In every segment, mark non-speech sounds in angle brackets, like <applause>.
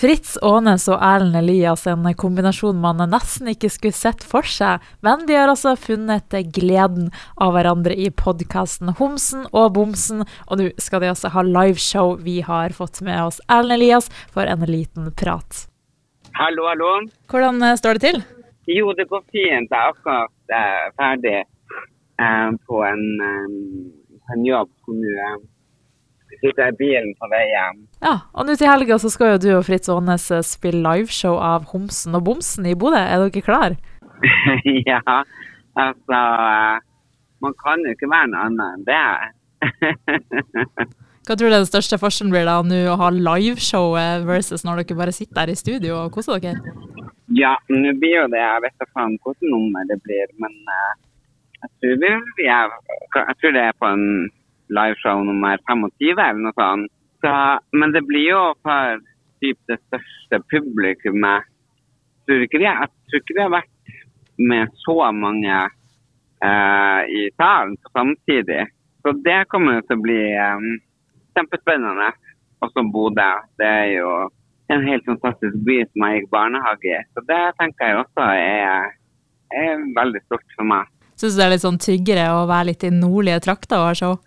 Fritz Aanes og Erlend Elias, en kombinasjon man nesten ikke skulle sett for seg. Men de har altså funnet gleden av hverandre i podkasten Homsen og Bomsen. Og nå skal de altså ha liveshow. Vi har fått med oss Erlend Elias for en liten prat. Hallo, hallo. Hvordan eh, står det til? Jo, det går fint. Jeg er akkurat eh, ferdig eh, på en, en jobb. Nå sitter i bilen på vei hjem. Ja, og nå til helga så skal jo du og Fritz Aanes eh, spille liveshow av Homsen og Bomsen i Bodø. Er dere klar? <laughs> ja, altså eh, Man kan jo ikke være noe annet enn det. Hva tror du den største forskjellen blir da nå å ha liveshow eh, versus når dere bare sitter der i studio og koser dere? Ja, nå blir jo det Jeg vet ikke hvilket nummer det blir, men uh, jeg, tror vi, jeg, jeg tror det er på en liveshow nummer 25 eller noe sånt. Så, men det blir jo for typ det største publikummet. Tror ikke det, jeg tror ikke det har vært med så mange uh, i salen samtidig. Så det kommer til å bli um, kjempespennende. Også Bodø. Det er jo en helt fantastisk by som jeg gikk barnehage i. Så det tenker jeg også er, er veldig stort for meg. Syns du det er litt sånn tyggere å være litt i nordlige trakter og ha show?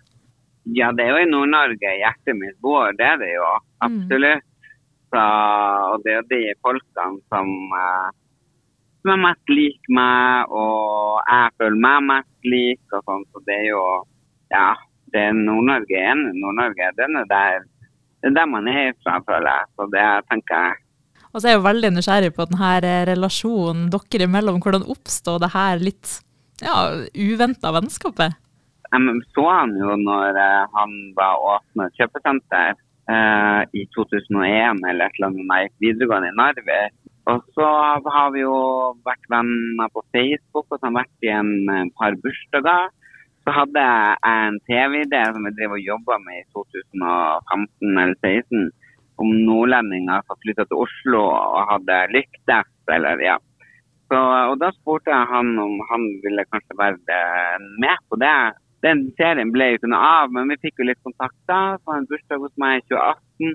Ja, det er jo i Nord-Norge hjertet mitt bor. Det er det jo. Absolutt. Så, og det er jo de folkene som, uh, som er mest lik meg, og jeg føler meg mest lik. og sånn. Så det er jo Ja, det er Nord-Norge igjen. Nord-Norge, den er der, det er der man er fra, føler jeg. Så det tenker jeg. Og så er jeg jo veldig nysgjerrig på denne relasjonen dere imellom. Hvordan oppstod det her litt ja, uventa vennskapet? Jeg så han jo når uh, han var åpna kjøpesenter eh, i 2001 eller et eller annet da jeg videregående i Narvik. Og så har vi jo vært venner på Facebook og så har vært i en, en par bursdager. Så hadde jeg en TV-idé som jeg drev og jobba med i 2015 eller 2016 om nordlendinger som flytta til Oslo og hadde lyktes, eller ja. Så, og da spurte jeg han om han ville kanskje være med på det. Den serien ble jo ikke noe av, men vi fikk jo litt kontakt da. På en bursdag hos meg i 2018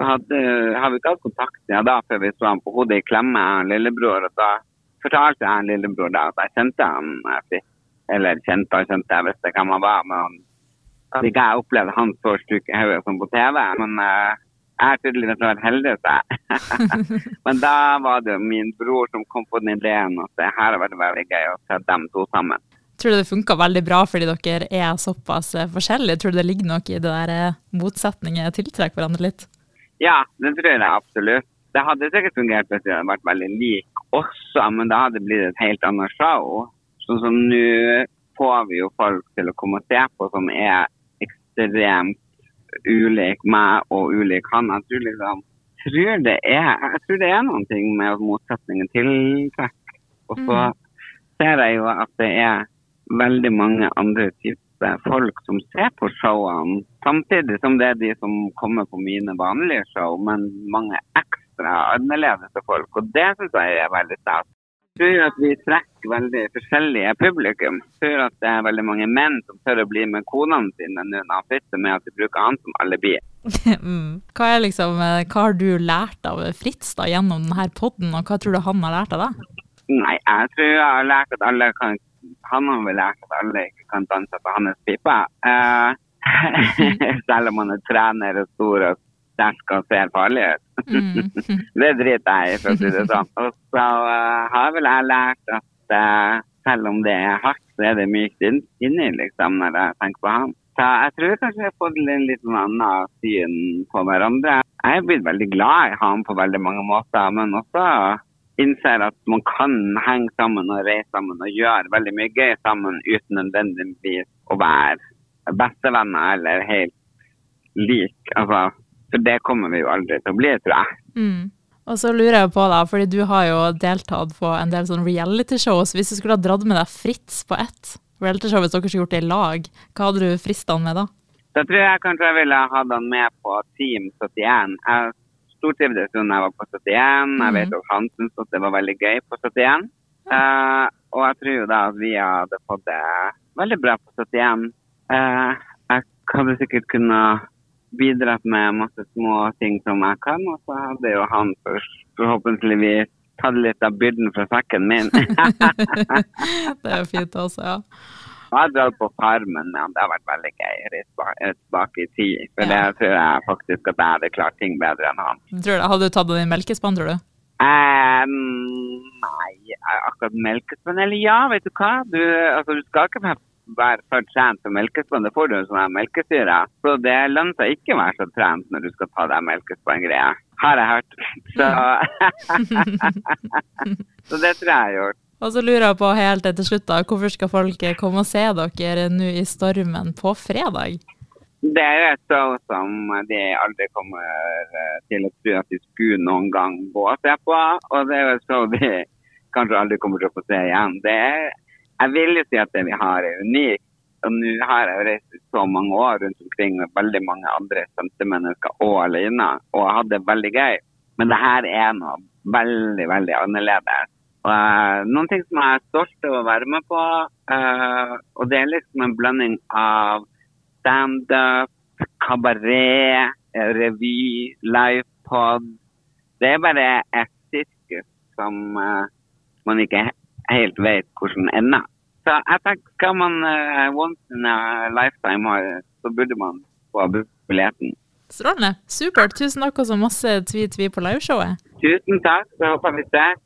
så hadde, har vi ikke hatt kontakt ja, da før vi så han på hodet i klemme, han lillebror. Og da fortalte jeg han lillebror da at jeg kjente han. Eller kjente og kjente, jeg visste hvem han var. Men at ikke jeg opplevde han så sjuk i hodet som på TV. Men uh, jeg har tydeligvis vært heldig, jeg. <laughs> men da var det min bror som kom på den ideen at det her har vært veldig gøy å se dem to sammen. Tror du det funka veldig bra fordi dere er såpass forskjellige? Tror du det ligger noe i det der motsetninger tiltrekker hverandre litt? Ja, det tror jeg absolutt. Det hadde sikkert fungert hvis vi hadde vært veldig like også, men da hadde det blitt et helt annet show. Sånn som nå får vi jo folk til å komme og se på som er ekstremt ulik meg og ulik han. Jeg tror, liksom, tror det er, jeg tror det er noen ting med motsetningen tiltrekker. Og så mm. ser jeg jo at det er veldig mange andre typer folk som ser på showene. Samtidig som det er de som kommer på mine vanlige show, men mange ekstra annerledes folk. Og det syns jeg er veldig stas. Jeg tror at vi trekker veldig forskjellige publikum. Jeg tror at det er veldig mange menn som tør å bli med konene sine nå når han sitter med at de bruker han som alibi. <laughs> Mm. hva, er liksom, hva har du lært av Fritz da gjennom denne poden, og hva tror du han har lært av deg? Nei, jeg tror jeg har lært at alle kan han har vel lært at alle ikke kan danse på hans pipe. Uh, <laughs> selv om han er trener og stor og sterk og ser farlig ut. Mm. <laughs> det driter jeg i, for å si det sånn. Og så uh, har vel jeg lært at uh, selv om det er hardt, så er det mykt inni, liksom, når jeg tenker på ham. Så jeg tror kanskje jeg har fått en litt sånn annen syn på hverandre. Jeg er blitt veldig glad i ham på veldig mange måter, men også innser at man kan henge sammen og reise sammen og gjøre veldig mye gøy sammen uten nødvendigvis å være bestevenner eller helt lik. Altså, for det kommer vi jo aldri til å bli, tror jeg. Mm. Og så lurer jeg på, da, fordi du har jo deltatt på en del sånn realityshows. Hvis du skulle ha dratt med deg Fritz på ett realityshow hvis dere skulle gjort det i lag, hva hadde du frista han med da? Da tror jeg kanskje jeg ville hatt han med på Team 71. Jeg stortrivdes da jeg var på 71. Jeg mhm. vet at han syntes at det var veldig gøy på 71. Uh, eh, og jeg tror jo da at vi hadde fått det veldig bra på 71. Uh, jeg hadde sikkert kunnet bidratt med masse små ting som jeg kan, og så hadde jo han forhåpentligvis tatt litt av byrden fra sekken min. <laughs> det er jo fint også, ja. Jeg har dratt på Farmen med han. Det har vært veldig gøy. Tilbake i tid. For ja. det tror jeg faktisk at jeg hadde klart ting bedre enn han. Tror du, Hadde du tatt av din melkespann, tror du? Um, nei, akkurat melkespann Eller ja, vet du hva. Du, altså, du skal ikke være for trent for melkespann. Det får du en sånn melkesyre. Så det lønner seg ikke å være så trent når du skal ta deg melkespann-greia. Har jeg hørt. Så, <laughs> så det tror jeg jeg har gjort. Og så lurer jeg på helt til slutt, da, hvorfor skal folk komme og se dere nå i stormen på fredag? Det er jo et show som de aldri kommer eh, til å tro at de skulle noen gang gå og se på. Og det er jo et show de kanskje aldri kommer til å få se igjen. Er, jeg vil jo si at det vi har er unikt. Og nå har jeg reist så mange år rundt omkring med veldig mange andre sentemennesker og alene, og jeg hadde det veldig gøy. Men det her er noe veldig, veldig annerledes. Uh, noen ting som jeg er stolt over å være med på. Uh, og det er liksom en blanding av standup, kabaret, revy, livepod. Det er bare et sirkus som uh, man ikke helt vet hvordan ender. Så jeg tenker skal man once in a lifetime har, så burde man få billetten. Strålende. Supert. Tusen takk og så masse tvi-tvi på liveshowet. Tusen takk. Så håper vi ses.